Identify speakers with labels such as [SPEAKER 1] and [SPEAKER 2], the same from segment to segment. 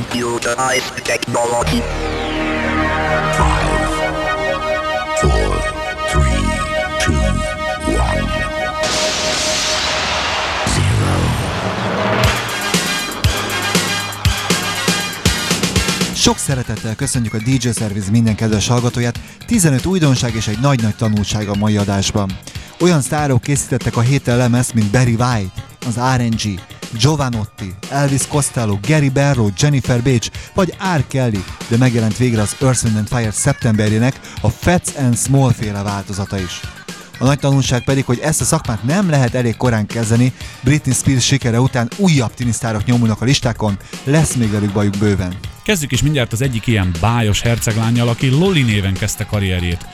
[SPEAKER 1] computerized technology.
[SPEAKER 2] Five, four, three, two, one, zero.
[SPEAKER 3] Sok szeretettel köszönjük a DJ Service minden kedves hallgatóját, 15 újdonság és egy nagy-nagy tanulság a mai adásban. Olyan sztárok készítettek a héten lemez, mint Barry White, az RNG, Giovanotti, Elvis Costello, Gary Barrow, Jennifer Beach vagy R. Kelly, de megjelent végre az Earth, Wind Fire szeptemberjének a Fats and Small féle változata is. A nagy tanulság pedig, hogy ezt a szakmát nem lehet elég korán kezdeni, Britney Spears sikere után újabb tinisztárok nyomulnak a listákon, lesz még velük bajuk bőven.
[SPEAKER 4] Kezdjük is mindjárt az egyik ilyen bájos herceglányjal, aki Loli néven kezdte karrierjét.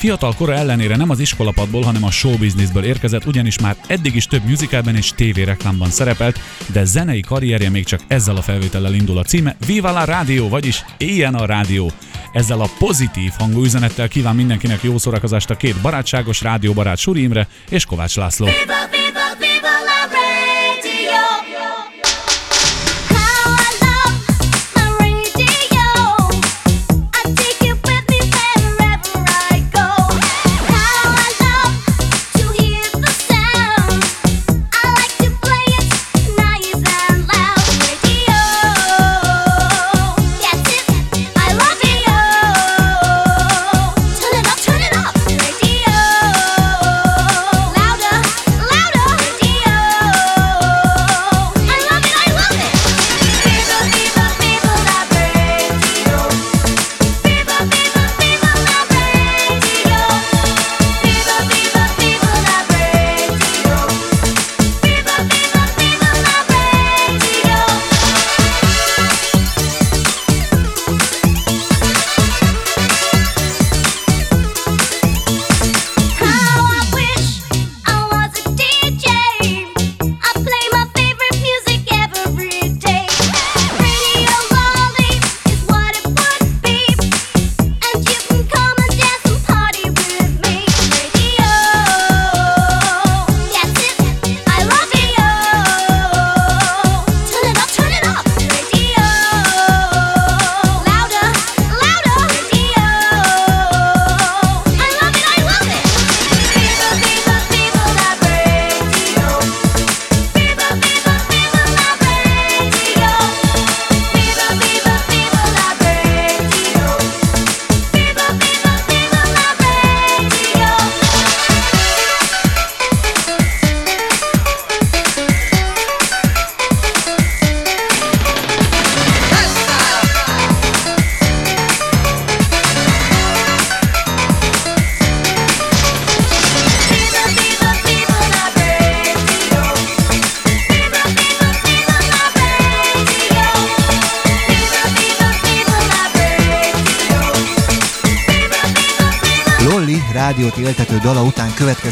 [SPEAKER 4] Fiatal kora ellenére nem az iskolapadból, hanem a showbizniszből érkezett, ugyanis már eddig is több musicalben és tévéreklámban szerepelt, de zenei karrierje még csak ezzel a felvétellel indul a címe Viva la Radio, vagyis Éljen a rádió. Ezzel a pozitív hangú üzenettel kíván mindenkinek jó szórakozást a két barátságos rádióbarát Suri Imre és Kovács László.
[SPEAKER 5] Viva, viva, viva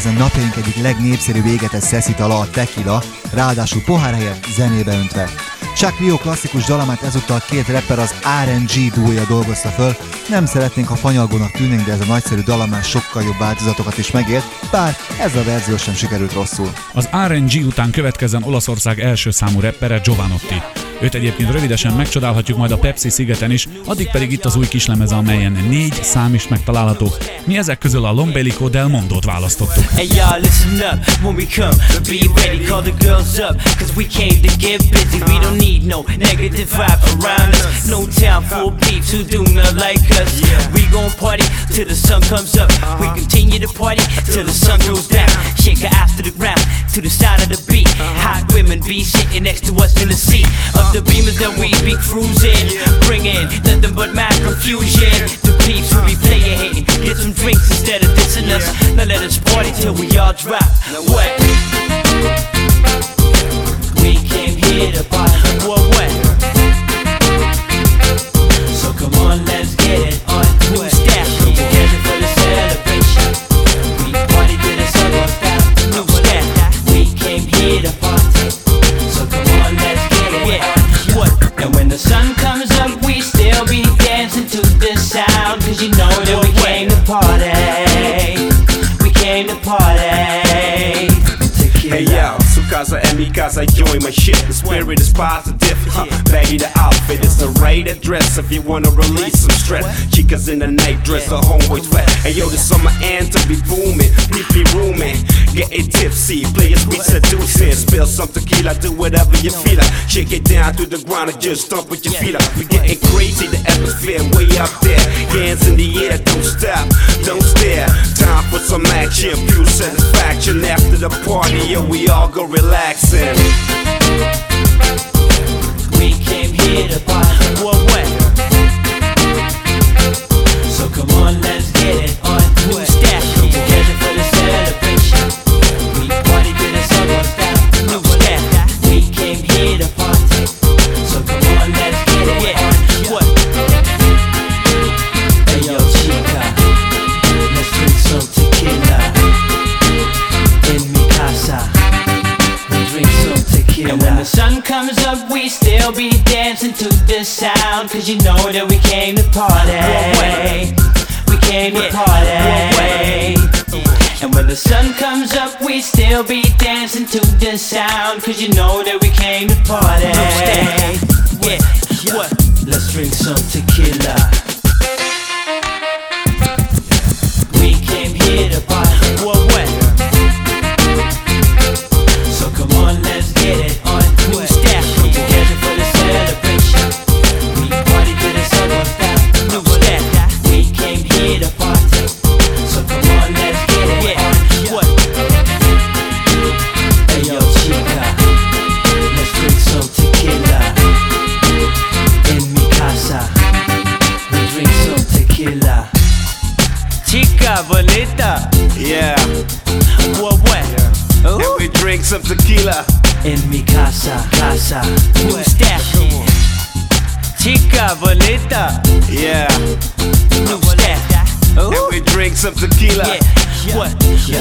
[SPEAKER 3] következzen napjaink egyik legnépszerűbb égetett szeszitala a tequila, ráadásul pohár helyett zenébe öntve. Chuck Rio klasszikus dalamát ezúttal két rapper az RNG dúlja dolgozta föl. Nem szeretnénk, ha fanyalgónak tűnnénk, de ez a nagyszerű dalam már sokkal jobb változatokat is megélt, bár ez a verzió sem sikerült rosszul.
[SPEAKER 4] Az RNG után következzen Olaszország első számú rappere Giovanotti. Őt egyébként rövidesen megcsodálhatjuk majd a Pepsi szigeten is, addig pedig itt az új kislemeze, amelyen négy szám is megtalálható. Mi ezek közül a Lombelico del Mondót választottuk.
[SPEAKER 6] Hey till the sun comes up. We continue to party till the sun goes down. Shake her ass to the ground, to the side of the beat. Hot women be sitting next to us in the seat of the beamers that we be cruising. Bringing nothing but mad confusion. The peeps who be playing hating. Get some drinks instead of dissing us. Now let us party till we all drop. What? We came here to party. What? What? So come on, let's get it
[SPEAKER 7] if you wanna release some stress. Chicas in the night dress, homeboys wet. And yo, the summer anthem be booming, we be rooming, getting tipsy, players be seducing. Spill some tequila, do whatever you feel like. Shake it down to the ground and just stomp with your feet up. We getting crazy, the atmosphere way up there. Hands in the air, don't stop, don't stare. Time for some action, pure satisfaction. After the party, yo, we all go relaxing.
[SPEAKER 6] We came here to party. You know that we came to party. We came to party. And when the sun comes up, we still be dancing to the sound. Cause you know that we came to party. Yeah, what? Let's drink some tequila. Chica bonita,
[SPEAKER 7] Yeah,
[SPEAKER 6] what what?
[SPEAKER 7] and we drink some tequila.
[SPEAKER 6] En mi casa, casa, new step. Chica bonita,
[SPEAKER 7] Yeah,
[SPEAKER 6] new step.
[SPEAKER 7] and we drink some tequila.
[SPEAKER 6] Yeah, what,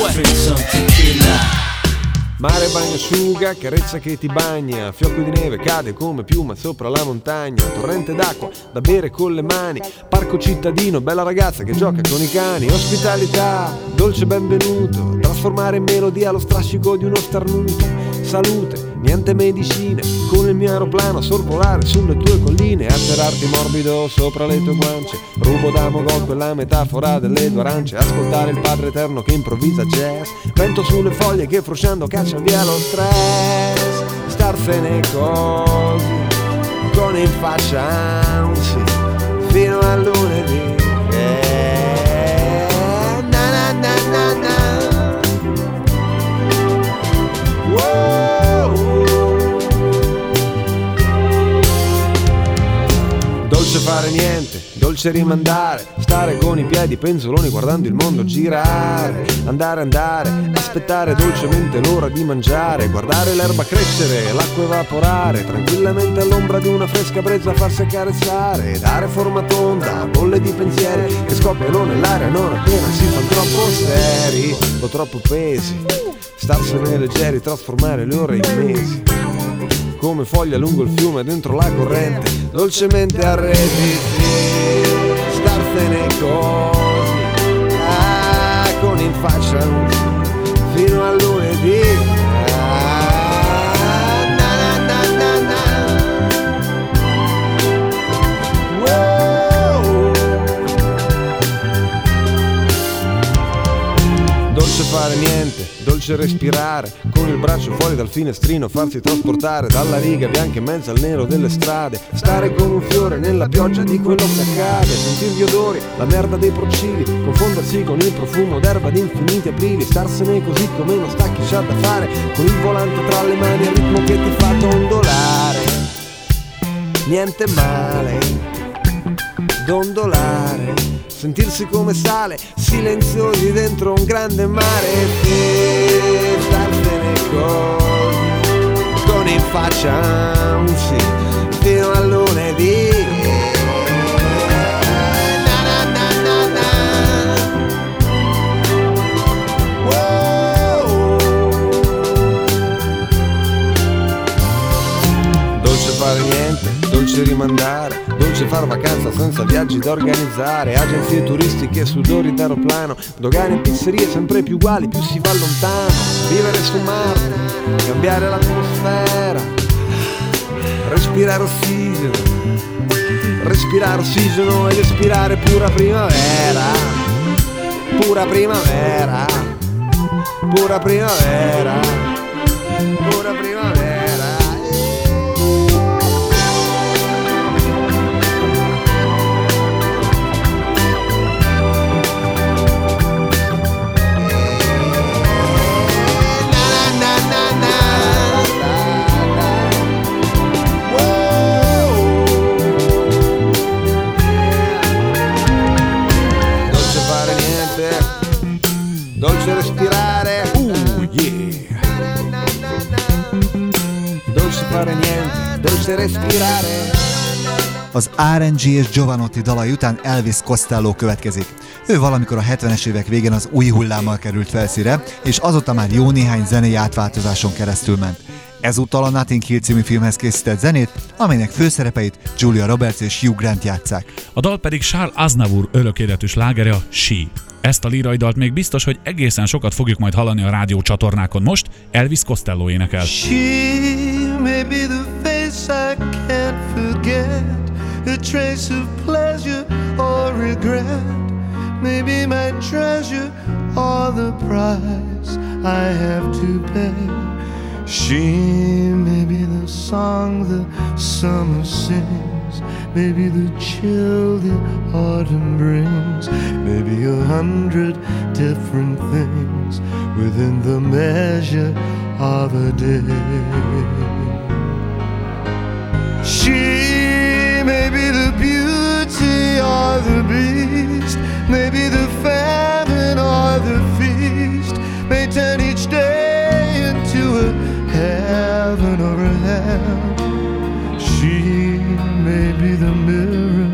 [SPEAKER 6] what? Drink some tequila.
[SPEAKER 8] Mare bagnasciuga, carezza che ti bagna, fiocco di neve cade come piuma sopra la montagna, torrente d'acqua da bere con le mani, parco cittadino, bella ragazza che gioca con i cani, ospitalità, dolce benvenuto, trasformare in melodia lo strascico di uno starnuto, salute, niente medicine, con mio aeroplano sorvolare sulle tue colline, atterrarti morbido sopra le tue guance, rubo da Mogol quella metafora delle due arance, ascoltare il padre eterno che improvvisa jazz, vento sulle foglie che frusciando caccia via lo stress, starsene così, con in faccia ansi, fino a lunedì. Fare niente, dolce rimandare, stare con i piedi penzoloni guardando il mondo girare, andare andare, aspettare dolcemente l'ora di mangiare, guardare l'erba crescere, l'acqua evaporare, tranquillamente all'ombra di una fresca brezza farsi accarezzare, dare forma tonda a bolle di pensieri che scoppiano nell'aria non appena si fanno troppo seri o troppo pesi, starsene leggeri, trasformare le ore in mesi come foglia lungo il fiume dentro la corrente, dolcemente arredi, starsene così, ah, con in faccia fino a lunedì. Dolce fare niente, dolce respirare, con il braccio fuori dal finestrino, farsi trasportare dalla riga bianca in mezzo al nero delle strade, stare come un fiore nella pioggia di quello che accade, sentire gli odori, la merda dei procili, confondersi con il profumo d'erba di infiniti aprili, starsene così come non sta chi c'ha da fare, con il volante tra le mani al ritmo che ti fa dondolare, niente male dondolare, sentirsi come sale, silenziosi dentro un grande mare e starsene così, con in faccia anzi, fino a lunedì. Dolce fare niente, dolce rimandare, dolce far vacanza senza viaggi da organizzare, agenzie turistiche, sudori d'aeroplano, dogane e pizzerie sempre più uguali, più si va lontano, vivere su Marte, cambiare l'atmosfera, respirare ossigeno, respirare ossigeno ed espirare pura primavera, pura primavera, pura primavera, pura primavera. Dolce respirare. Uh, yeah. Dolce fare niente, dolce respirare.
[SPEAKER 3] Az RNG és Giovanotti dalai után Elvis Costello következik. Ő valamikor a 70-es évek végén az új hullámmal került felszíre, és azóta már jó néhány zenei átváltozáson keresztül ment. Ezúttal a Nothing Hill című filmhez készített zenét, amelynek főszerepeit Julia Roberts és Hugh Grant játszák.
[SPEAKER 4] A dal pedig Charles Aznavour örökéletű slágere a She. Ezt a lírai dalt még biztos, hogy egészen sokat fogjuk majd hallani a rádió csatornákon most, Elvis Costello énekel.
[SPEAKER 9] Maybe my treasure or the price I have to pay. She song the summer sings, maybe the chill the autumn brings, maybe a hundred different things within the measure of a day. She may be the beauty or the beast, maybe the famine or the feast, may turn each day heaven or hell. She may be the mirror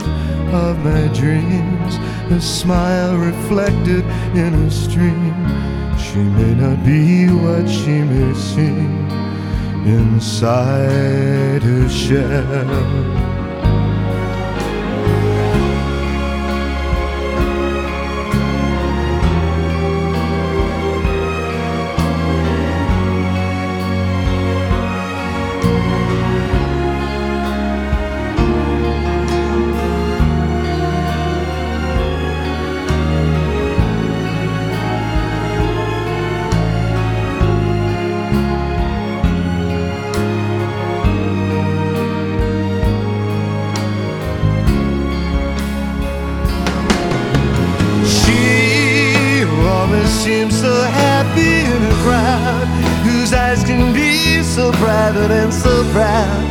[SPEAKER 9] of my dreams, a smile reflected in a stream. She may not be what she may seem inside her shell. And so proud.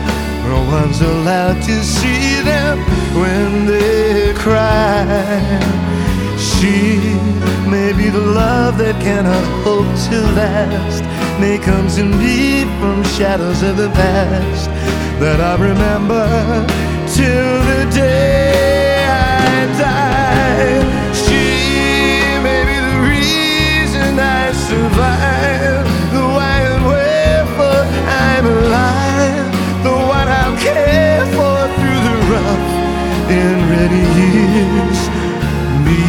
[SPEAKER 9] No one's allowed to see them when they cry. She may be the love that cannot hope to last. May comes in me from shadows of the past that I remember till the day I die. She may be the reason I survive, and ready years. Me,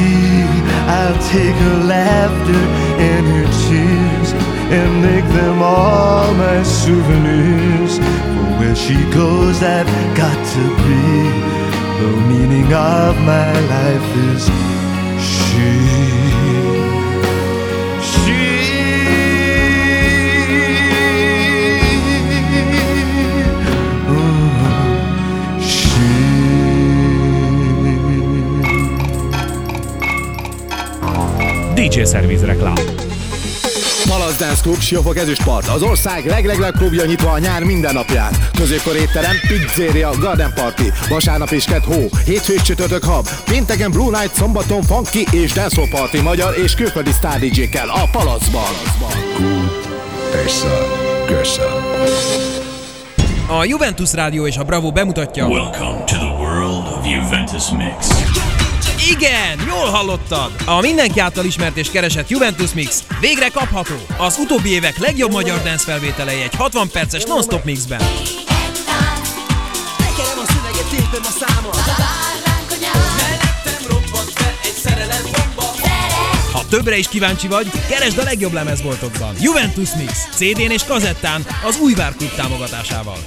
[SPEAKER 9] I'll take her laughter and her tears and make them all my souvenirs. For where she goes, I've got to be. The meaning of my life is. She.
[SPEAKER 4] DJ Service reklám.
[SPEAKER 10] Palace Dance Club Siófok Ezüstpart. Az ország legleglebb klubja nyitva a nyár minden napján. Középkor étterem, pizzeria, garden party. Vasárnap és kett hó, hétfő és csütörtök hab. Pénteken Blue Night, szombaton funky és dancehall party magyar és külföldi sztár DJ-kkel a Palacban.
[SPEAKER 2] Esa, Gersa.
[SPEAKER 11] A Juventus Rádió és a Bravo bemutatja.
[SPEAKER 12] Welcome to the world of Juventus Mix.
[SPEAKER 11] Igen, jól hallottad! A mindenki által ismert és keresett Juventus Mix végre kapható. Az utóbbi évek legjobb magyar dance felvételei egy 60 perces non-stop mixben.
[SPEAKER 9] Tekerem a szöveget, tépem a számot
[SPEAKER 11] Ha többre is kíváncsi vagy, keresd a legjobb lemezboltokban. Juventus Mix, CD-n és kazettán az új Klub támogatásával.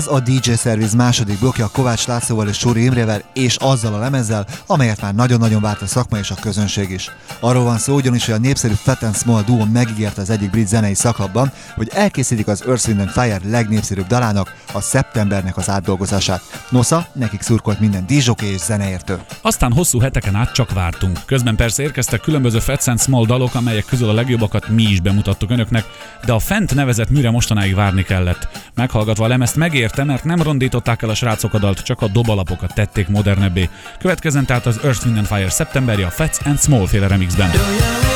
[SPEAKER 13] Ez a DJ Service második blokja Kovács Lászlóval és Suri Imrével, és azzal a lemezzel, amelyet már nagyon-nagyon várt a szakma és a közönség is. Arról van szó ugyanis, hogy a népszerű Fat and Small duo megígérte az egyik brit zenei szaklapban, hogy elkészítik az Earth, Wind and Fire legnépszerűbb dalának, a Szeptembernek az átdolgozását. Nosza, nekik szurkolt minden dízsoké és zeneértő.
[SPEAKER 4] Aztán hosszú heteken át csak vártunk. Közben persze érkeztek különböző Fats and Small dalok, amelyek közül a legjobbakat mi is bemutattuk önöknek, de a fent nevezett műre mostanáig várni kellett. Meghallgatva a lemezt megérte, mert nem rondították el a srácok a dalt, csak a dobalapokat tették modernebbé. Következzen tehát az Earth, Wind Fire szeptemberi a Fats and Small féle remixben.
[SPEAKER 13] Fats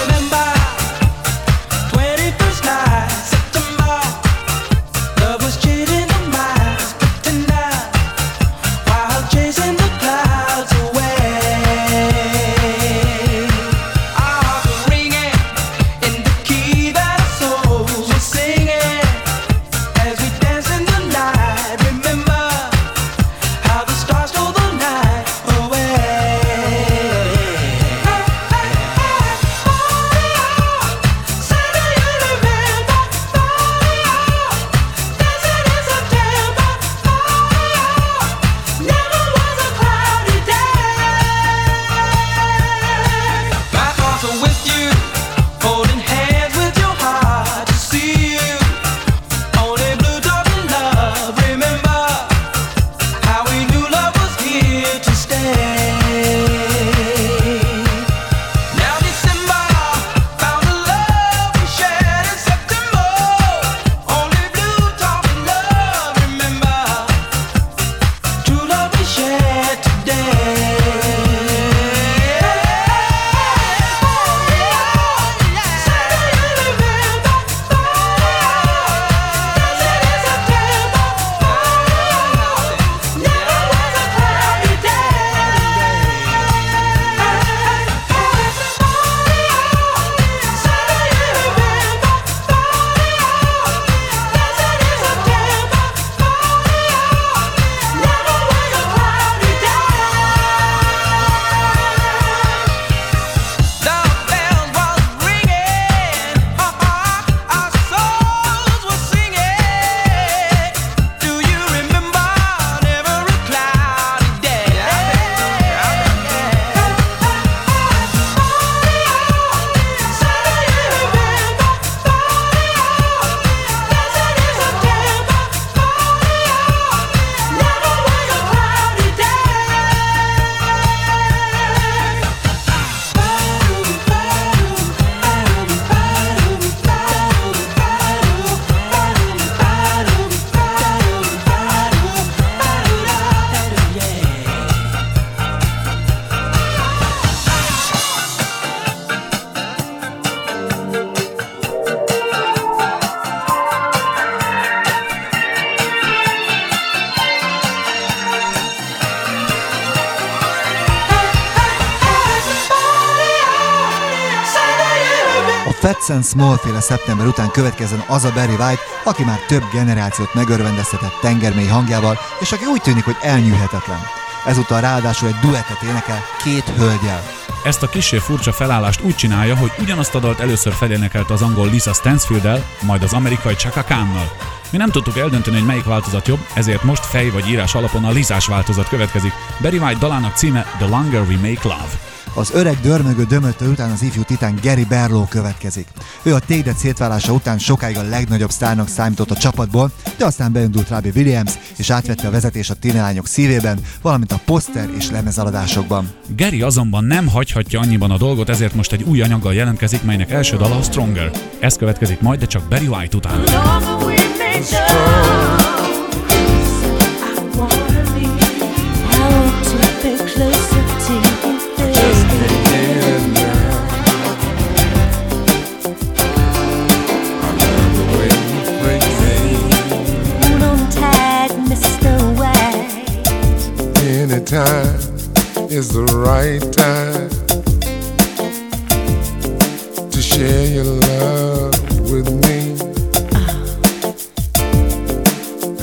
[SPEAKER 13] and Small féle szeptember után következzen az a Barry White, aki már több generációt megörvendeztetett tengermély hangjával, és aki úgy tűnik, hogy elnyűhetetlen. Ezúttal ráadásul egy duettet énekel két hölgyel.
[SPEAKER 4] Ezt a kisé furcsa felállást úgy csinálja, hogy ugyanazt a dalt először felénekelte az angol Lisa Stansfield-el, majd az amerikai Chaka Khan-nal. Mi nem tudtuk eldönteni, hogy melyik változat jobb, ezért most fej vagy írás alapon a Lizás változat következik. Barry White dalának címe The Longer We Make Love.
[SPEAKER 13] Az öreg dörmögő dömötő után az ifjú titán Gary Barlow következik. Ő a Tédet szétválása után sokáig a legnagyobb sztárnak számított a csapatból, de aztán beindult Robbie Williams, és átvette a vezetés a tínelányok szívében, valamint a poszter és lemezaladásokban.
[SPEAKER 4] Gary azonban nem hagyhatja annyiban a dolgot, ezért most egy új anyaggal jelentkezik, melynek első dala a Stronger. Ez következik majd, de csak Barry White után.
[SPEAKER 14] Anytime is the right time to share your love with me.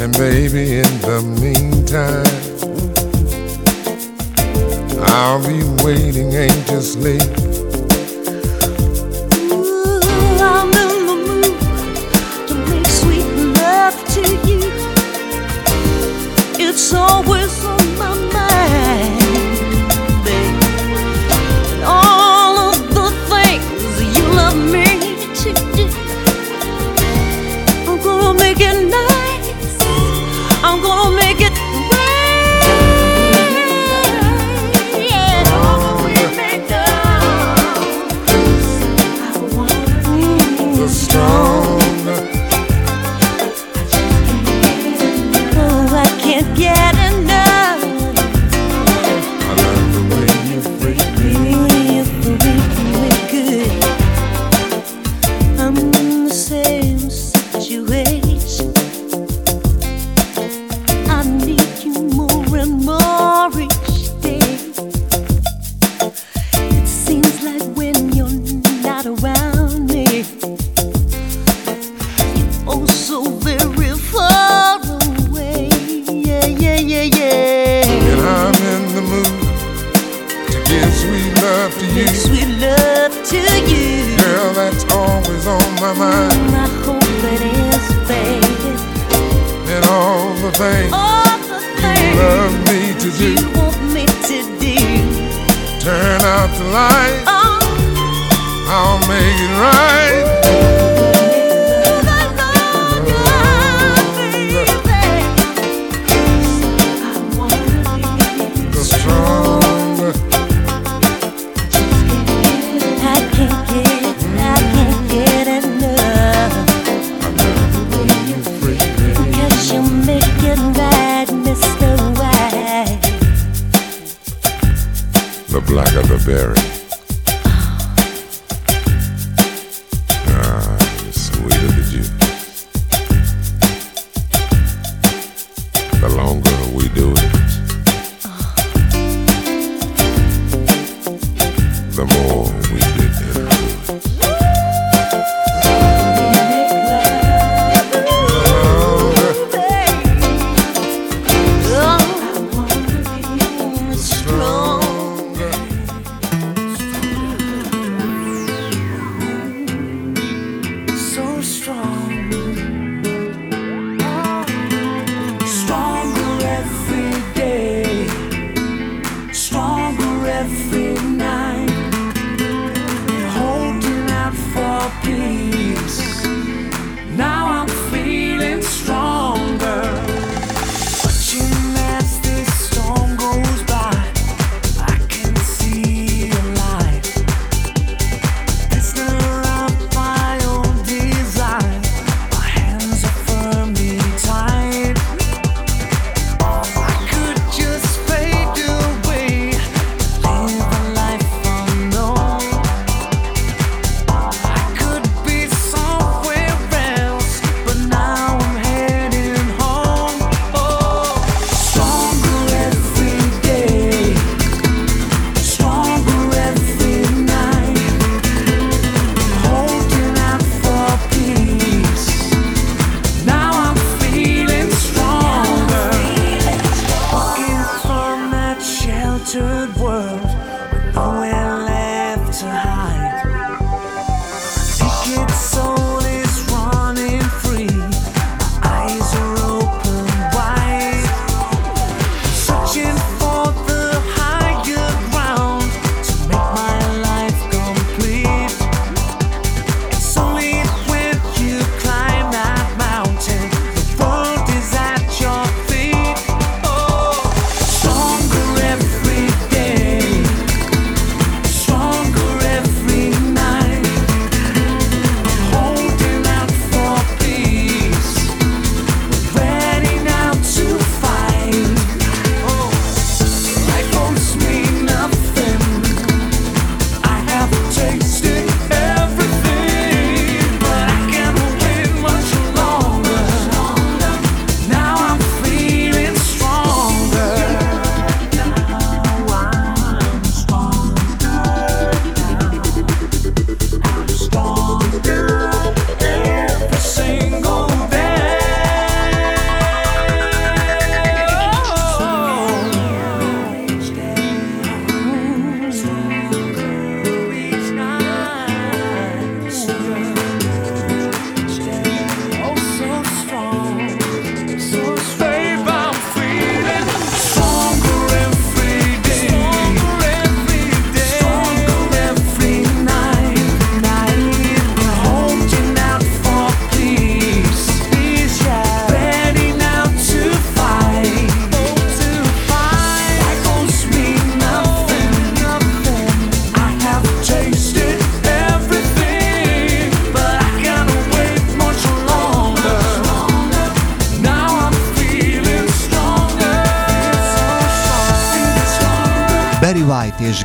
[SPEAKER 14] And baby, in the meantime, I'll be waiting anxiously.
[SPEAKER 15] I'm in the mood to make sweet love to you. It's always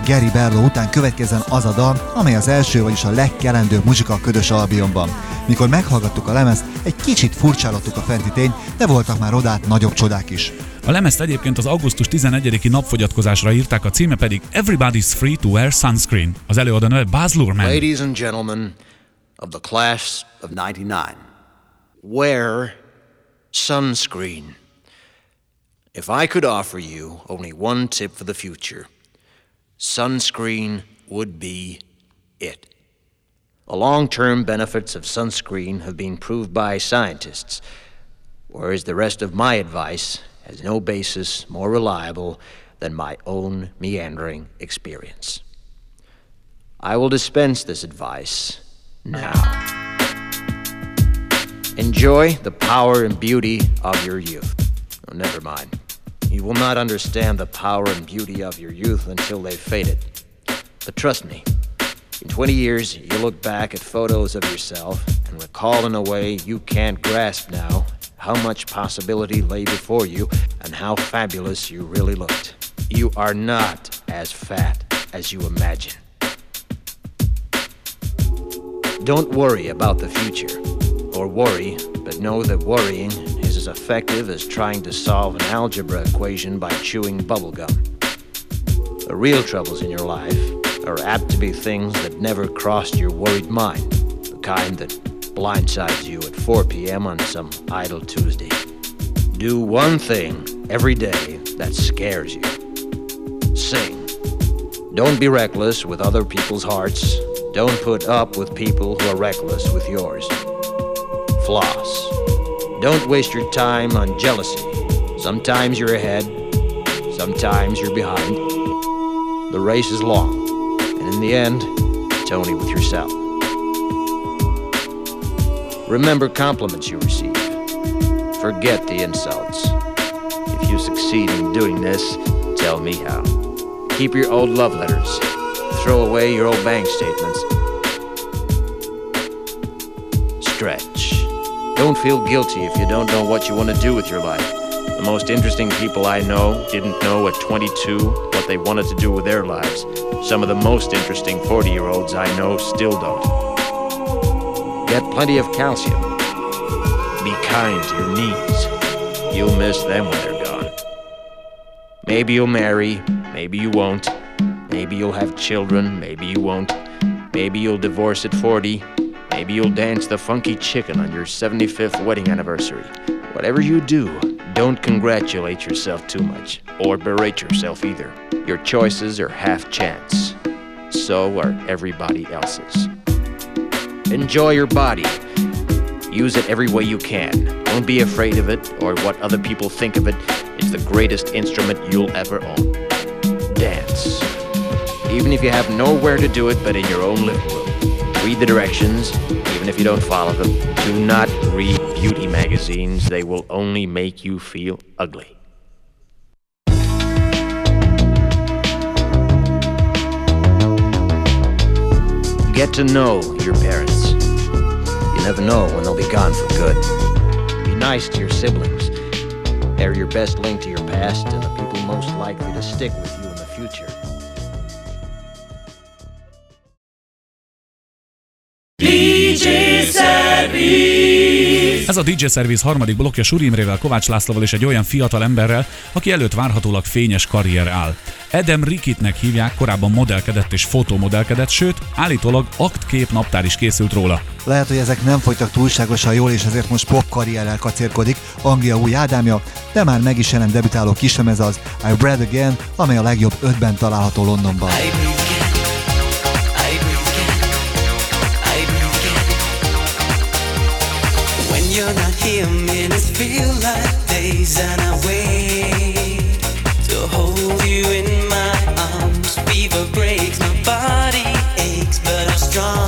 [SPEAKER 3] Gary Barlow után következzen az a dal, amely az első, vagyis a legkelendőbb muzsika a ködös albumban. Mikor meghallgattuk a lemezt, egy kicsit furcsálottuk a fenti tény, de voltak már odát nagyobb csodák is.
[SPEAKER 4] A lemezt egyébként az augusztus 11-i napfogyatkozásra írták, a címe pedig Everybody's Free to Wear Sunscreen. Az előadó neve Baz Luhrmann.
[SPEAKER 16] Ladies and gentlemen of the class of 99, wear sunscreen. If I could offer you only one tip for the future, sunscreen would be it. The long term benefits of sunscreen have been proved by scientists, whereas the rest of my advice has no basis more reliable than my own meandering experience. I will dispense this advice now. Enjoy the power and beauty of your youth. Oh, never mind. You will not understand the power and beauty of your youth until they've faded. But trust me, in 20 years, you'll look back at photos of yourself and recall in a way you can't grasp now how much possibility lay before you and how fabulous you really looked. You are not as fat as you imagine. Don't worry about the future, or worry, but know that worrying as effective as trying to solve an algebra equation by chewing bubblegum. The real troubles in your life are apt to be things that never crossed your worried mind, the kind that blindsides you at 4 p.m. on some idle Tuesday. Do one thing every day that scares you. Sing. Don't be reckless with other people's hearts. Don't put up with people who are reckless with yours. Floss. Don't waste your time on jealousy. Sometimes you're ahead, sometimes you're behind. The race is long, and in the end, it's only with yourself. Remember compliments you receive. Forget the insults. If you succeed in doing this, tell me how. Keep your old love letters. Throw away your old bank statements. Stretch. Don't feel guilty if you don't know what you want to do with your life. The most interesting people I know didn't know at 22 what they wanted to do with their lives. Some of the most interesting 40 year olds I know still don't. Get plenty of calcium. Be kind to your knees. You'll miss them when they're gone. Maybe you'll marry, maybe you won't. Maybe you'll have children, maybe you won't. Maybe you'll divorce at 40. Maybe you'll dance the funky chicken on your 75th wedding anniversary. Whatever you do, don't congratulate yourself too much, or berate yourself either. Your choices are half chance. So are everybody else's. Enjoy your body. Use it every way you can. Don't be afraid of it or what other people think of it. It's the greatest instrument you'll ever own. Dance. Even if you have nowhere to do it but in your own living room. Read the directions, even if you don't follow them. Do not read beauty magazines, they will only make you feel ugly. Get to know your parents. You never know when they'll be gone for good. Be nice to your siblings. They're your best link to your past and the people most likely to stick with you in the future.
[SPEAKER 4] Ez a DJ Service harmadik blokja Suri Imrével, Kovács Lászlóval és egy olyan fiatal emberrel, aki előtt várhatólag fényes karrier áll. Adam Rikitnek hívják, korábban modellkedett és fotomodellkedett, sőt, állítólag aktkép naptár is készült róla.
[SPEAKER 3] Lehet, hogy ezek nem folytak túlságosan jól, és ezért most pop karrierrel kacérkodik, Anglia új Ádámja, de már meg is jelent debütáló kislemez az I Bread Again, amely a legjobb ötben található Londonban.
[SPEAKER 17] When you're not here, minutes feel like days, and I wait to hold you in my arms. Fever breaks, my body aches, but I'm strong,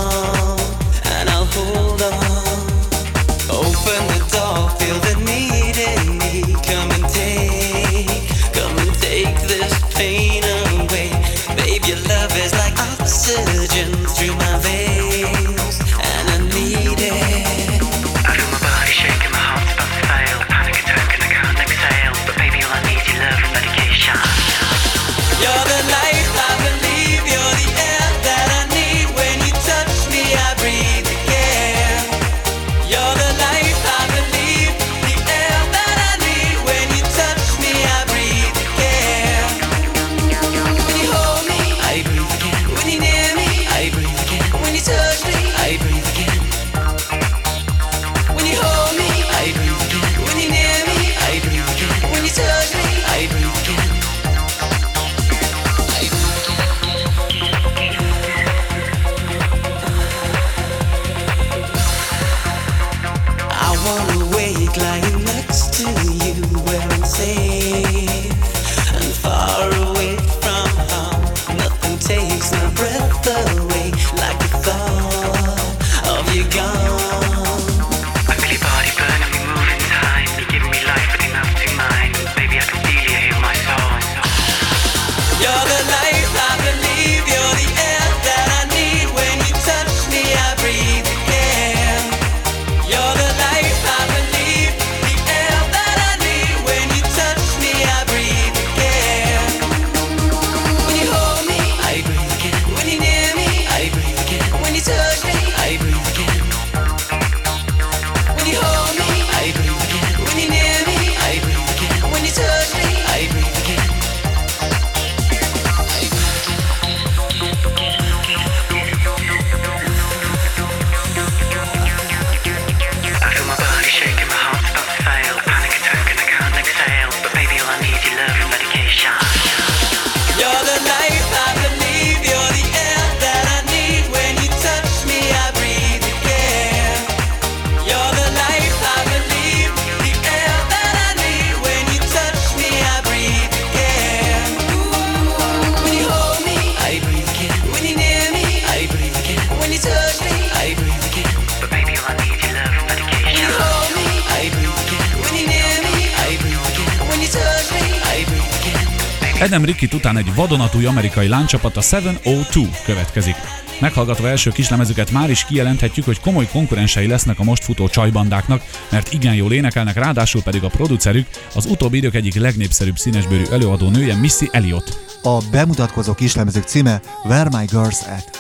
[SPEAKER 4] Rikit után egy vadonatúj amerikai lánycsapat a 702 következik. Meghallgatva első kislemezüket már is kijelenthetjük, hogy komoly konkurensei lesznek a most futó csajbandáknak, mert igen jól énekelnek, ráadásul pedig a producerük az utóbbi idők egyik legnépszerűbb színesbőrű előadó nője Missy Elliot.
[SPEAKER 18] A bemutatkozó kislemezük címe Where My Girls At.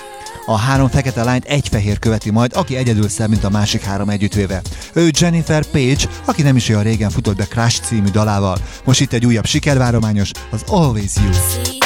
[SPEAKER 18] A három fekete lányt egy fehér követi majd, aki egyedül szem, mint a másik három együttvéve. Ő Jennifer Page, aki nem is olyan régen futott be Crash című dalával. Most itt egy újabb sikervárományos, az
[SPEAKER 19] Always You.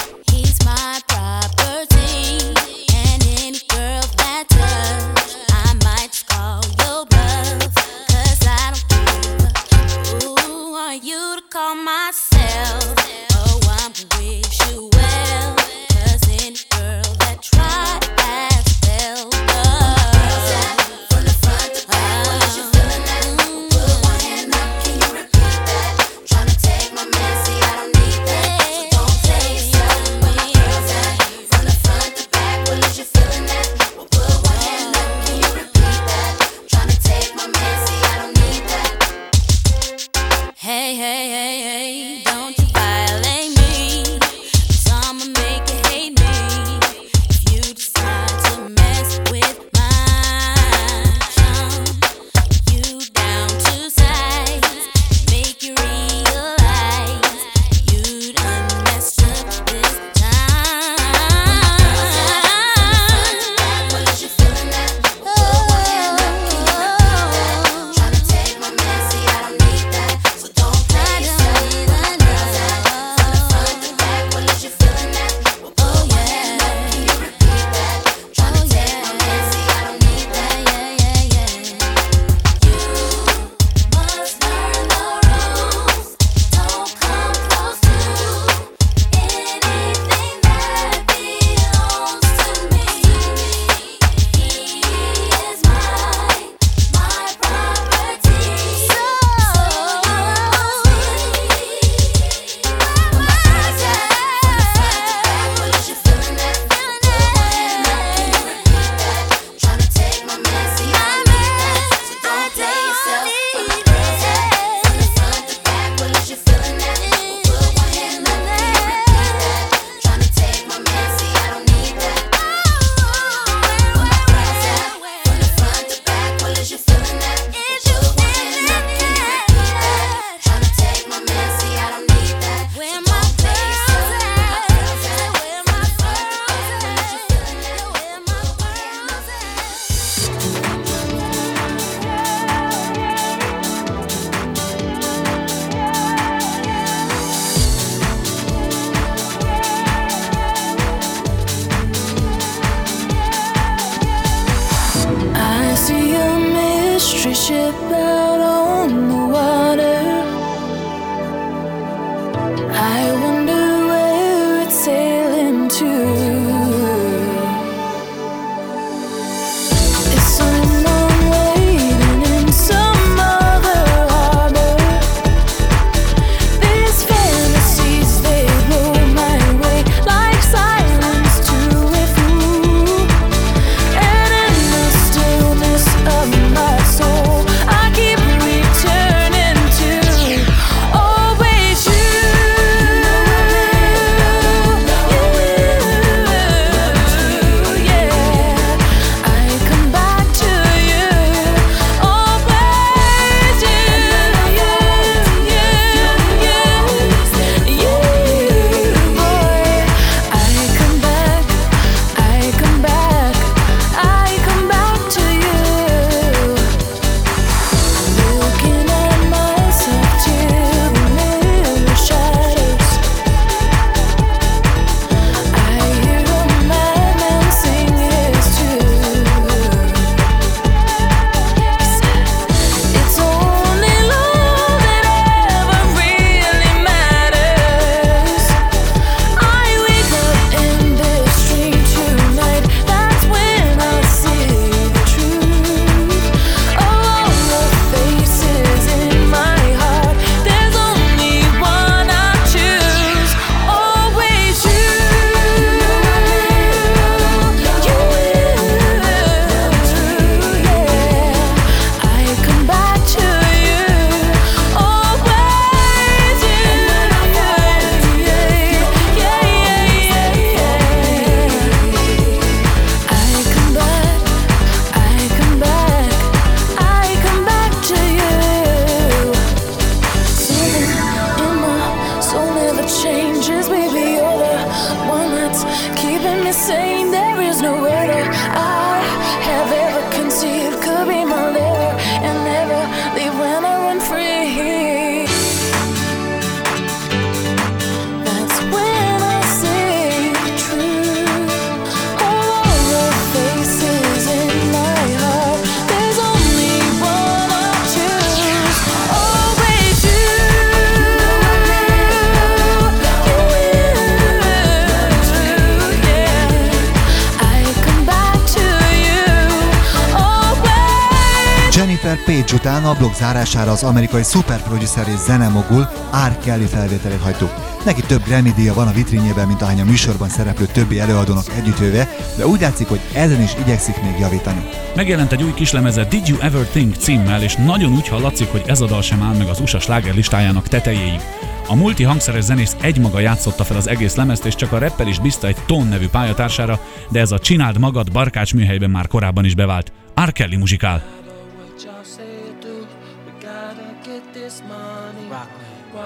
[SPEAKER 3] Zárására az amerikai szuperproducer és zenemogul R. Kelly felvételét hagytuk. Neki több Grammy díja van a vitrínjében, mint ahány a műsorban szereplő többi előadónak együttvéve, de úgy látszik, hogy ezen is igyekszik még javítani.
[SPEAKER 4] Megjelent egy új kislemeze Did You Ever Think címmel, és nagyon úgy hallatszik, hogy ez a dal sem áll meg az USA sláger listájának tetejéig. A multi hangszeres zenész egymaga játszotta fel az egész lemezt, és csak a rapper is bízta egy Tone nevű pályatársára, de ez a csináld magad barkács műhelyben már korábban is bevált. R. Kelly muzsikál.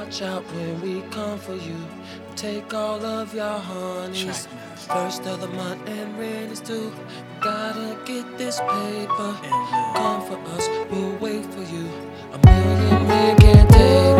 [SPEAKER 20] Watch out when we come for you. Take all of your honeys. First of the month and rent is due. Gotta get this paper. Come for us, we'll wait for you. A million men can't take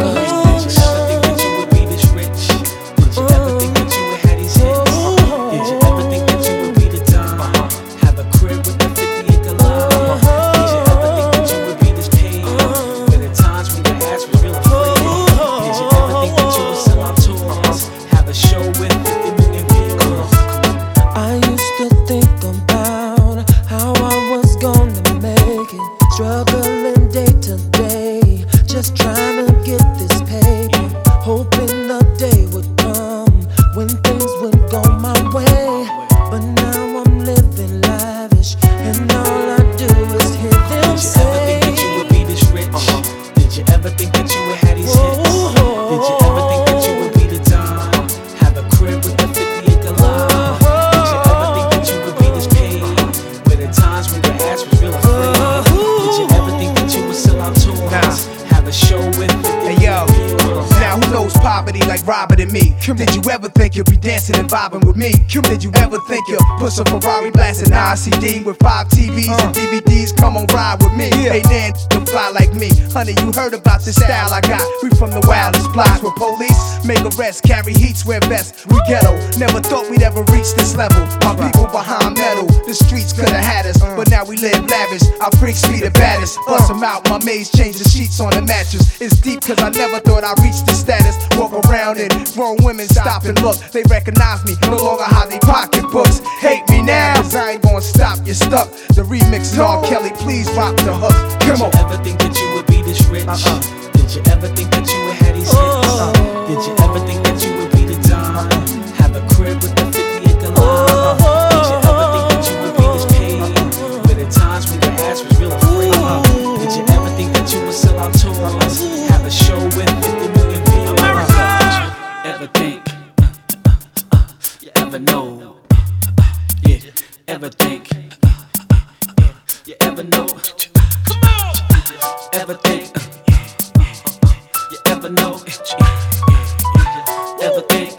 [SPEAKER 21] with
[SPEAKER 22] five TVs and uh. DVDs? Come on, ride with me. Hey, Dan, you fly like me. Honey, you heard about this style I got. We from the wildest blocks where police make arrests, carry heats, wear vests. We ghetto, never thought we'd ever reach this level. My people behind metal, the streets could have had us, uh. but now we live lavish. Our freaks be the baddest. Uh. Bust 'em out, my maids change the sheets on the mattress. It's deep cause I never thought I'd reach this status. Walk around and grown women stop and look. They recognize me, no longer hide they pocketbooks. Hate me now, cause I ain't gonna stop, you're stuck. The remix is all Kelly, please rock the hook. Come on.
[SPEAKER 21] Did you ever think that you would be this rich? Uh-uh. Did you ever think Ever think? Uh, you ever know? Ever think?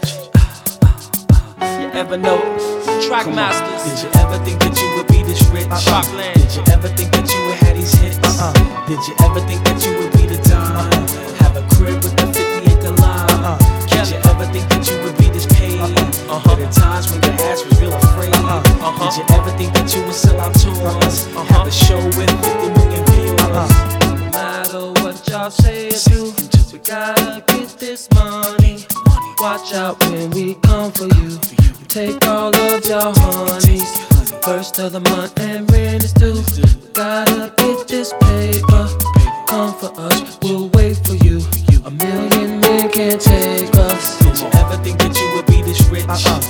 [SPEAKER 21] You ever know? Uh, uh,
[SPEAKER 13] Track
[SPEAKER 21] Come on.
[SPEAKER 13] masters.
[SPEAKER 21] Did you ever think that you would be this rich?
[SPEAKER 13] Shockland.
[SPEAKER 21] Did you ever think that you would have these hits? Uh-uh. Did you ever think that you would be the dime? Uh-uh. Have a crib with a 50 acre lot? Uh-uh. Did you ever think that you would be this paid? But at uh-huh. times when your ass was real afraid. Uh-huh. Did you uh-huh. ever think that you would sell out tours? Have a show with 50 million viewers?
[SPEAKER 20] No matter what y'all say or do, we gotta get this money. Watch out when we come for you. Take all of your honeys. First of the month and rent is due. We gotta get this paper. Come for us, we'll wait for you. A million men can't take us.
[SPEAKER 21] Did you ever think that you would be this rich? Did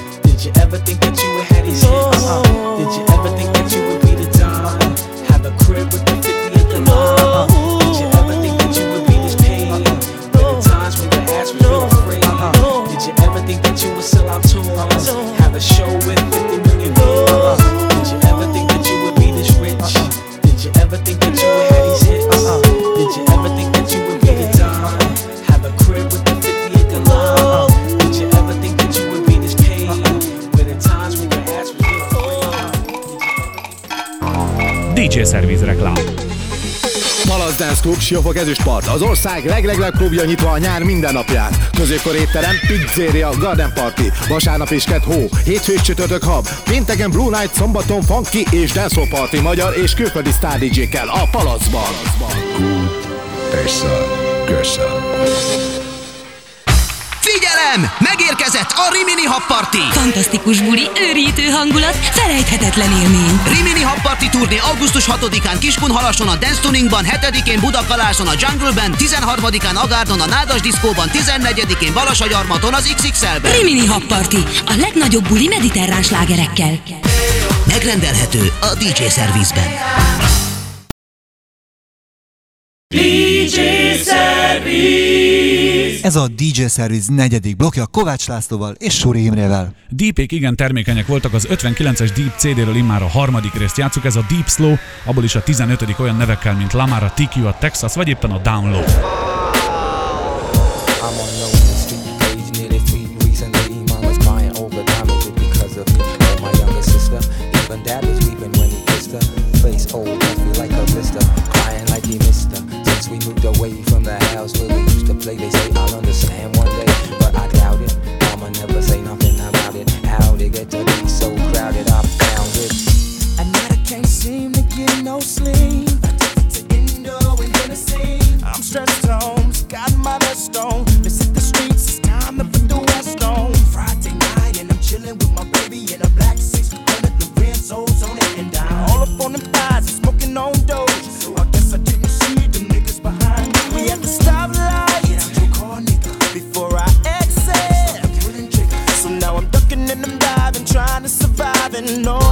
[SPEAKER 4] csészervíz reklám.
[SPEAKER 10] Palasz Dance Siófok Ezüstpart, az ország leglegleg klubja nyitva a nyár minden napján. Középkor étterem, pizzéria, garden party, vasárnap és kett hó, hétfő csütörtök hab, pénteken Blue Night, szombaton funky és dancehall party magyar és külföldi sztár dj a Palacban.
[SPEAKER 2] Good, persze, köszönöm.
[SPEAKER 23] Ürem! Megérkezett a Rimini Happarti!
[SPEAKER 24] Fantasztikus buli, őrítő hangulat, felejthetetlen élmény!
[SPEAKER 23] Rimini Happarti turné augusztus 6-án Kiskunhalason a Dance Tuningban, 7-én Budakaláson a Jungleben, 13-án Agárdon a Nádas Diszkóban, 14-én Balasagyarmaton az XXL-ben.
[SPEAKER 24] Rimini Happarti, a legnagyobb buli mediterrán slágerekkel.
[SPEAKER 23] Megrendelhető a DJ Service-ben.
[SPEAKER 3] Ez a DJ Service negyedik blokja Kovács Lászlóval és Suri Imrével.
[SPEAKER 4] Deepék igen termékenyek voltak, az 59-es Deep CD-ről immár a harmadik részt játszuk, ez a Deep Slow, abból is a 15 olyan nevekkel, mint Lamara, TQ, a Texas, vagy éppen a Download.
[SPEAKER 25] I'm on the
[SPEAKER 22] No.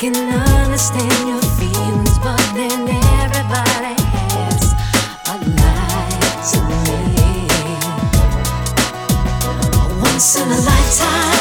[SPEAKER 22] I can
[SPEAKER 19] understand your feelings, but then everybody has a life to me. Once in a lifetime.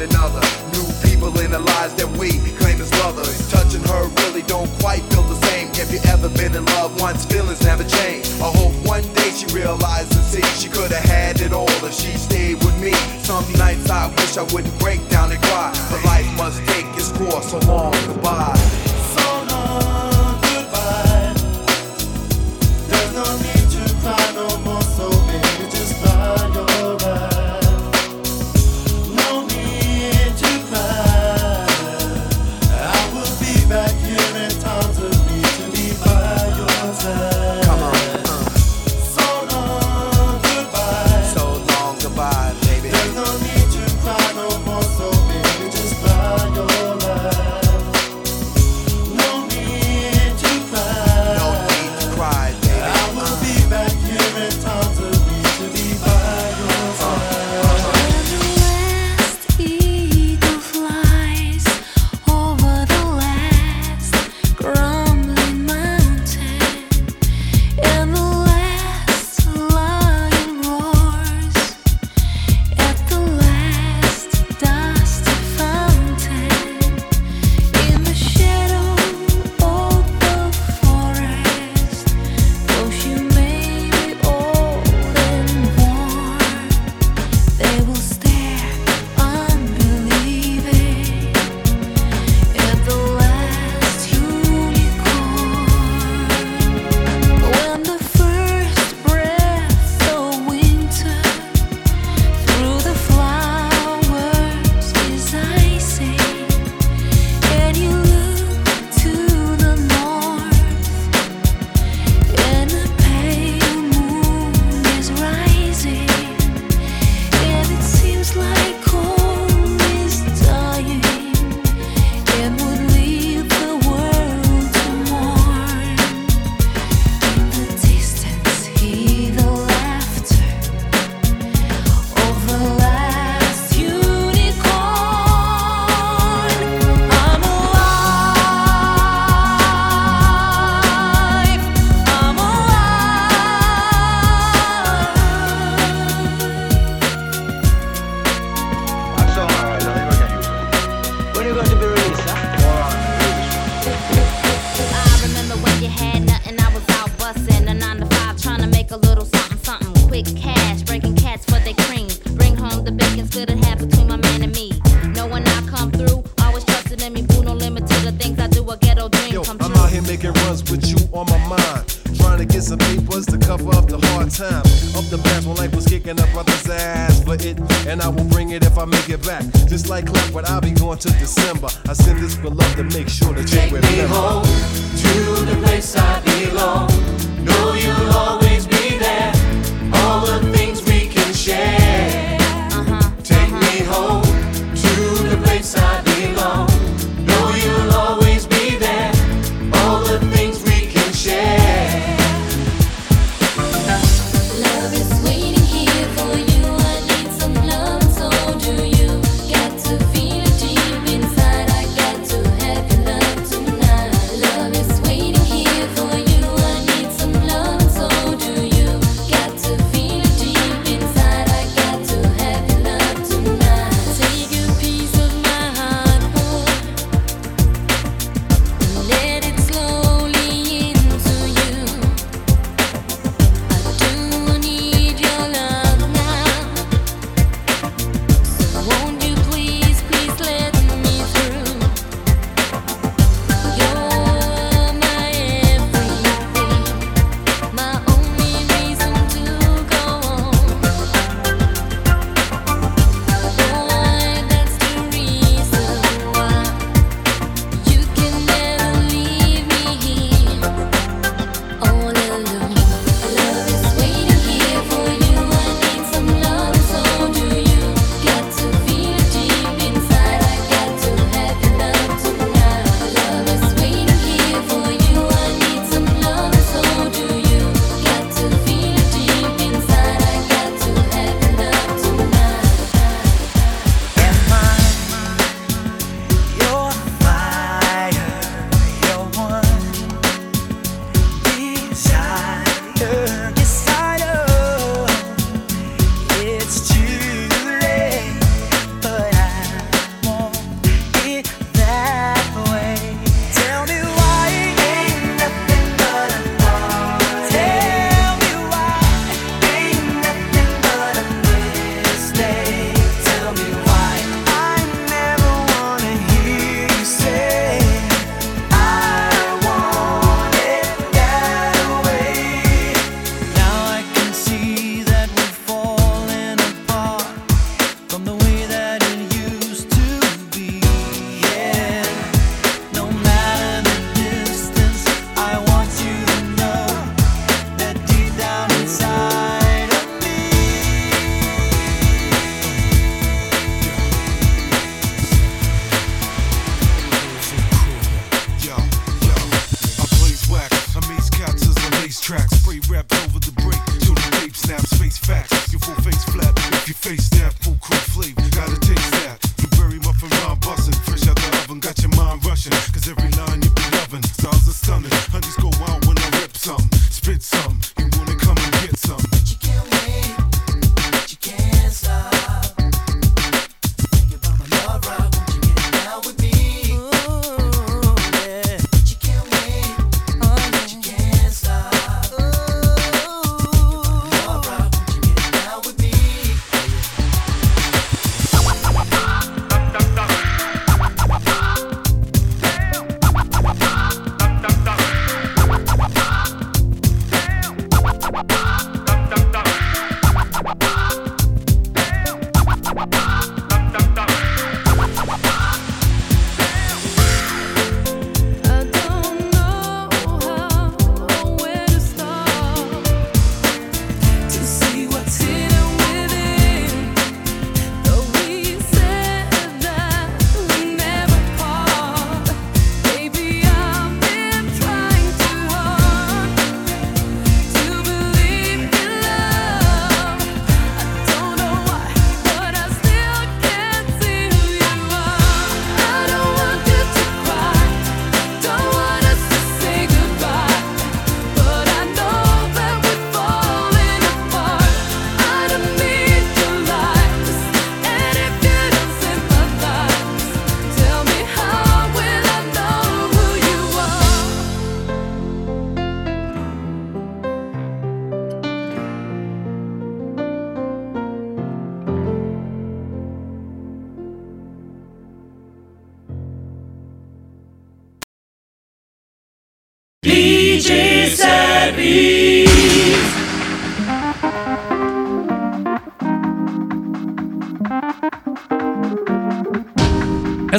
[SPEAKER 19] one another. New people in the lives that we claim as lovers. Touching her really don't quite feel the same. If you ever been in love once, feelings never change. I hope one day she realizes, see, she could have had it all if she stayed with me. Some nights I wish I wouldn't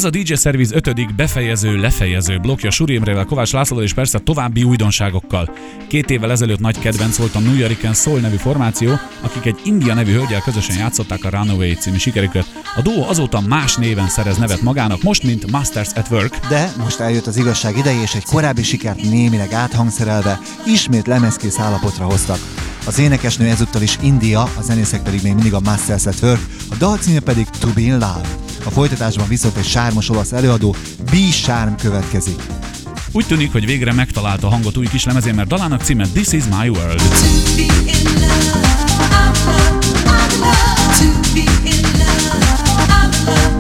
[SPEAKER 4] Ez a DJ Service ötödik befejező, lefejező blokja Suri Imrével, Kovács Lászlóval és persze további újdonságokkal. Két évvel ezelőtt nagy kedvenc volt a New York Soul nevű formáció, akik egy India nevű hölgyel közösen játszották a Runaway című sikerüket. A duó azóta más néven szerez nevet magának, most mint Masters at Work.
[SPEAKER 3] De most eljött az igazság ideje, és egy korábbi sikert némileg áthangszerelve ismét lemezkész állapotra hoztak. Az énekesnő ezúttal is India, a zenészek pedig még mindig a Masters at Work, a dal címe pedig To Be in Love. A folytatásban viszont egy sármos olasz előadó, B. Sárm következik.
[SPEAKER 4] Úgy tűnik, hogy végre megtalálta a hangot új kis lemezén, mert dalának címe This is my world.
[SPEAKER 19] With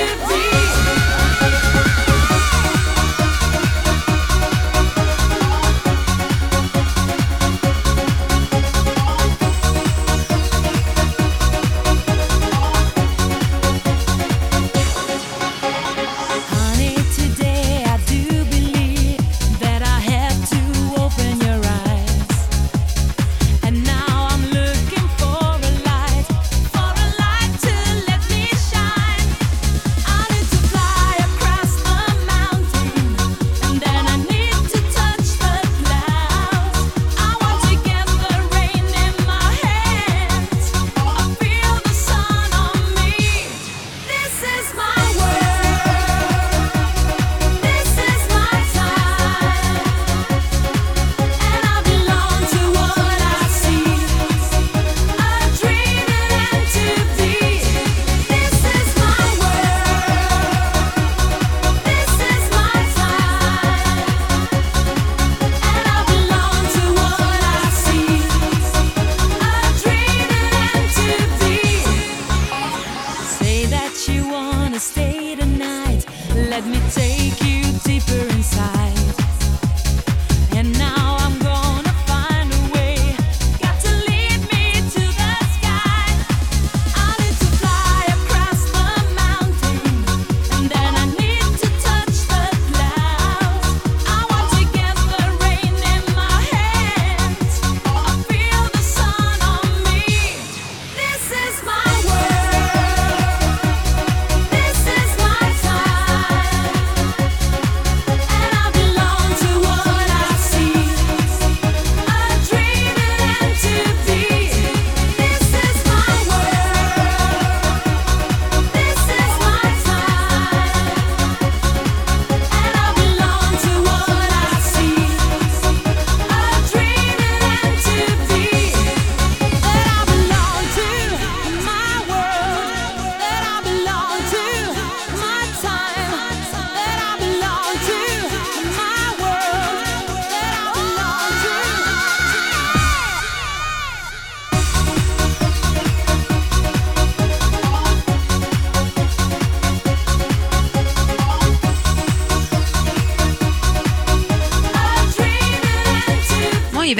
[SPEAKER 19] Give me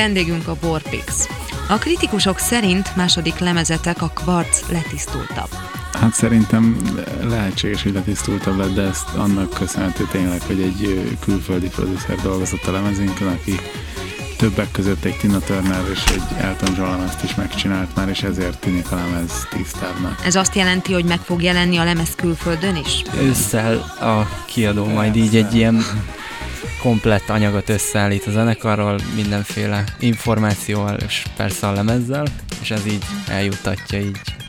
[SPEAKER 26] vendégünk a Warpix. A kritikusok szerint második lemezetek a kvarc letisztultabb.
[SPEAKER 27] Hát szerintem lehetséges, hogy letisztultabb lett, de ezt annak köszönhető tényleg, hogy egy külföldi producer dolgozott a lemezünkön, aki többek között egy Tina Turner és egy Elton John lemezt is megcsinált már, és ezért tűnik a lemez tisztábbnak.
[SPEAKER 26] Ez azt jelenti, hogy meg fog jelenni a lemez külföldön is?
[SPEAKER 28] Ősszel a kiadó majd így egy ilyen komplett anyagot összeállít a zenekarról, mindenféle információval és persze a lemezzel, és ez így eljuttatja így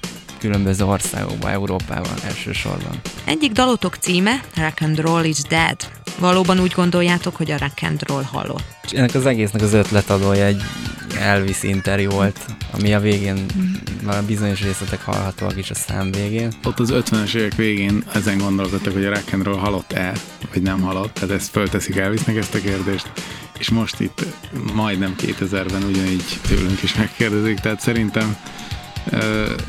[SPEAKER 28] különböző országokba, Európában elsősorban.
[SPEAKER 26] Egyik dalotok címe Rock and Roll is Dead. Valóban úgy gondoljátok, hogy a rock and roll halott.
[SPEAKER 28] És ennek az egésznek az ötletadója egy Elvis interjú volt, ami a végén már bizonyos részletek hallhatóak is a szám végén.
[SPEAKER 27] Ott az 50-es évek végén ezen gondolkodtak, hogy a rock and roll halott-e, vagy nem halott, tehát ezt fölteszik Elvisnek ezt a kérdést, és most itt majdnem 2000-ben ugyanígy tőlünk is megkérdezik, tehát szerintem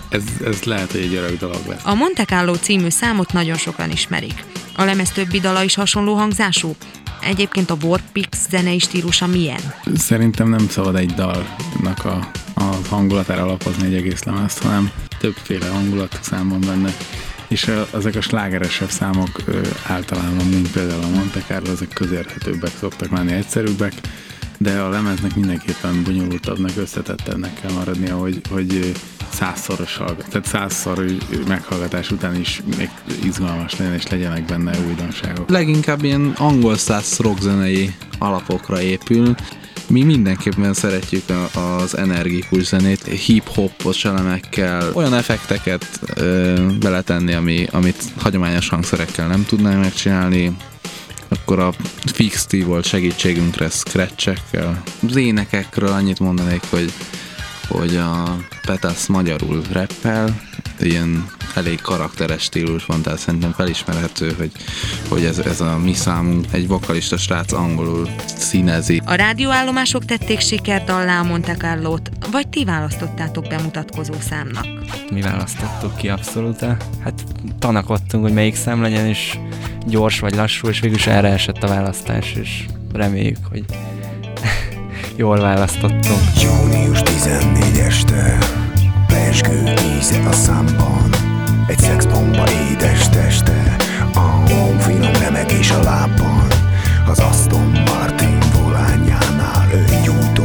[SPEAKER 27] ez, ez lehet, hogy egy örök dolog lesz.
[SPEAKER 26] A Monte Carlo című számot nagyon sokan ismerik. A lemez többi dala is hasonló hangzású. Egyébként a Warpix zenei stílusa milyen?
[SPEAKER 27] Szerintem nem szabad egy dalnak a, a hangulatára alapozni egy egész lemezt, hanem többféle hangulatú szám van benne. És ezek a slágeresebb számok általában, mint például a Monte Carlo, ezek közérthetőbbek szoktak lenni, egyszerűbbek, de a lemeznek mindenképpen bonyolultabbnak, összetettebbnek kell maradnia, hogy, hogy százszoros hallgat, tehát százszor meghallgatás után is még izgalmas legyen, és legyenek benne újdonságok.
[SPEAKER 29] Leginkább ilyen angol száz rockzenei alapokra épül. Mi mindenképpen szeretjük az energikus zenét, hip-hopos elemekkel, olyan effekteket ö, beletenni, ami, amit hagyományos hangszerekkel nem tudnánk megcsinálni, akkor a Fix volt segítségünkre scratchekkel. Az énekekről annyit mondanék, hogy, hogy a Petas magyarul rappel, ilyen elég karakteres stílus van, tehát szerintem felismerhető, hogy, hogy ez, ez a mi számunk egy vokalista srác angolul színezi.
[SPEAKER 26] A rádióállomások tették sikerdallá a Monte Carlo-t, vagy ti választottátok bemutatkozó számnak?
[SPEAKER 28] Mi választottuk ki abszolút. Hát tanakodtunk, hogy melyik szám legyen, és gyors vagy lassú, és végül is erre esett a választás, és reméljük, hogy jól választottunk.
[SPEAKER 30] Június 14 este Persgő íze a számban Egy szexbomba édes teste A finom remegés a lábban. Az Aston Martin volányánál Ő gyújtó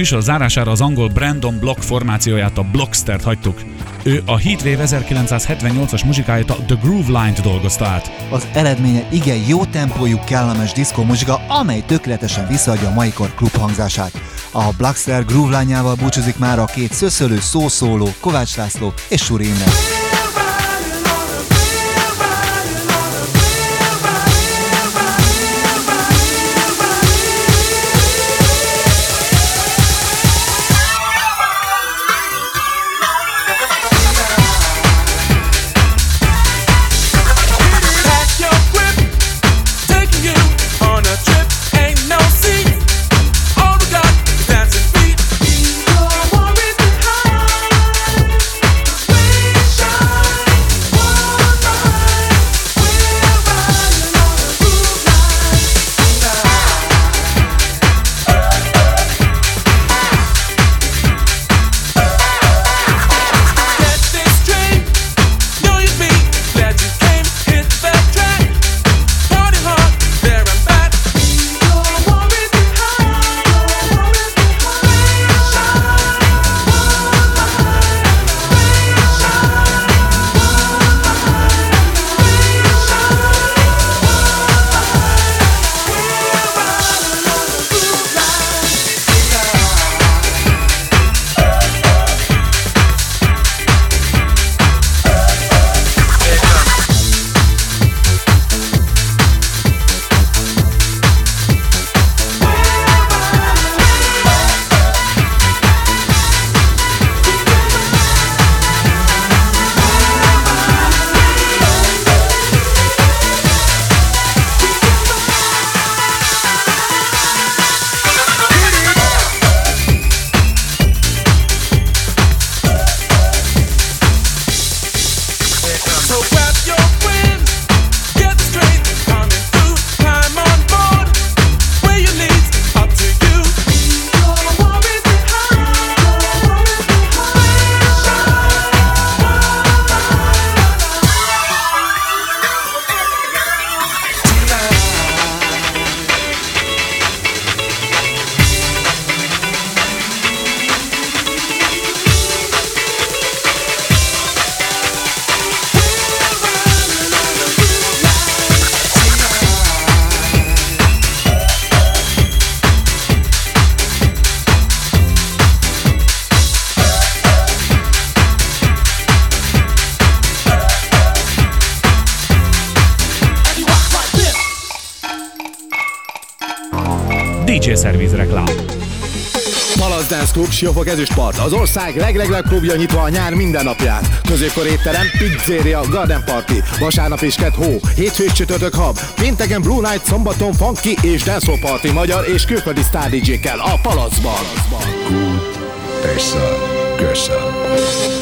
[SPEAKER 4] műsor zárására az angol Brandon Block formációját, a Blockstert hagytuk. Ő a Heatwave 1978-as muzsikáját, a The Groove Line-t dolgozta át.
[SPEAKER 3] Az eredménye igen jó tempójú, kellemes diszkó muzsika, amely tökéletesen visszaadja a mai kor klubhangzását. A Blackstar Groove lányával búcsúzik már a két szöszölő szószóló, Kovács László és Suri Imre.
[SPEAKER 10] Siófok Ezüstpart. Az ország leglegnagyobb klubja nyitva a nyár minden napján. Középkor étterem, pizzeria, garden party. Vasárnap és kett hó, hétfő és csütörtök hab. Pénteken Blue Night, szombaton funky és dancehall party magyar és külföldi sztár DJ-kkel a Palacban.
[SPEAKER 2] Persze, köszön.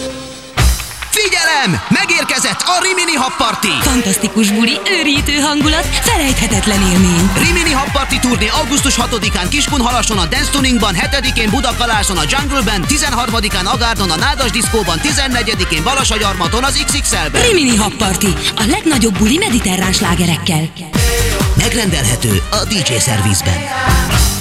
[SPEAKER 23] Figyelem! Megérkezett a Rimini Hub Party!
[SPEAKER 18] Fantasztikus buli, őrítő hangulat, felejthetetlen élmény.
[SPEAKER 23] Rimini Hub Party turné augusztus 6-án Kiskunhalason a Dance Tuningban, 7-én Budakaláson a Jungle-ben, 13-án Agárdon a Nádas Diszkóban, 14-én Balasagyarmaton az XXL-ben.
[SPEAKER 18] Rimini Hub Party, a legnagyobb buli mediterrán slágerekkel.
[SPEAKER 23] Megrendelhető a DJ Service-ben.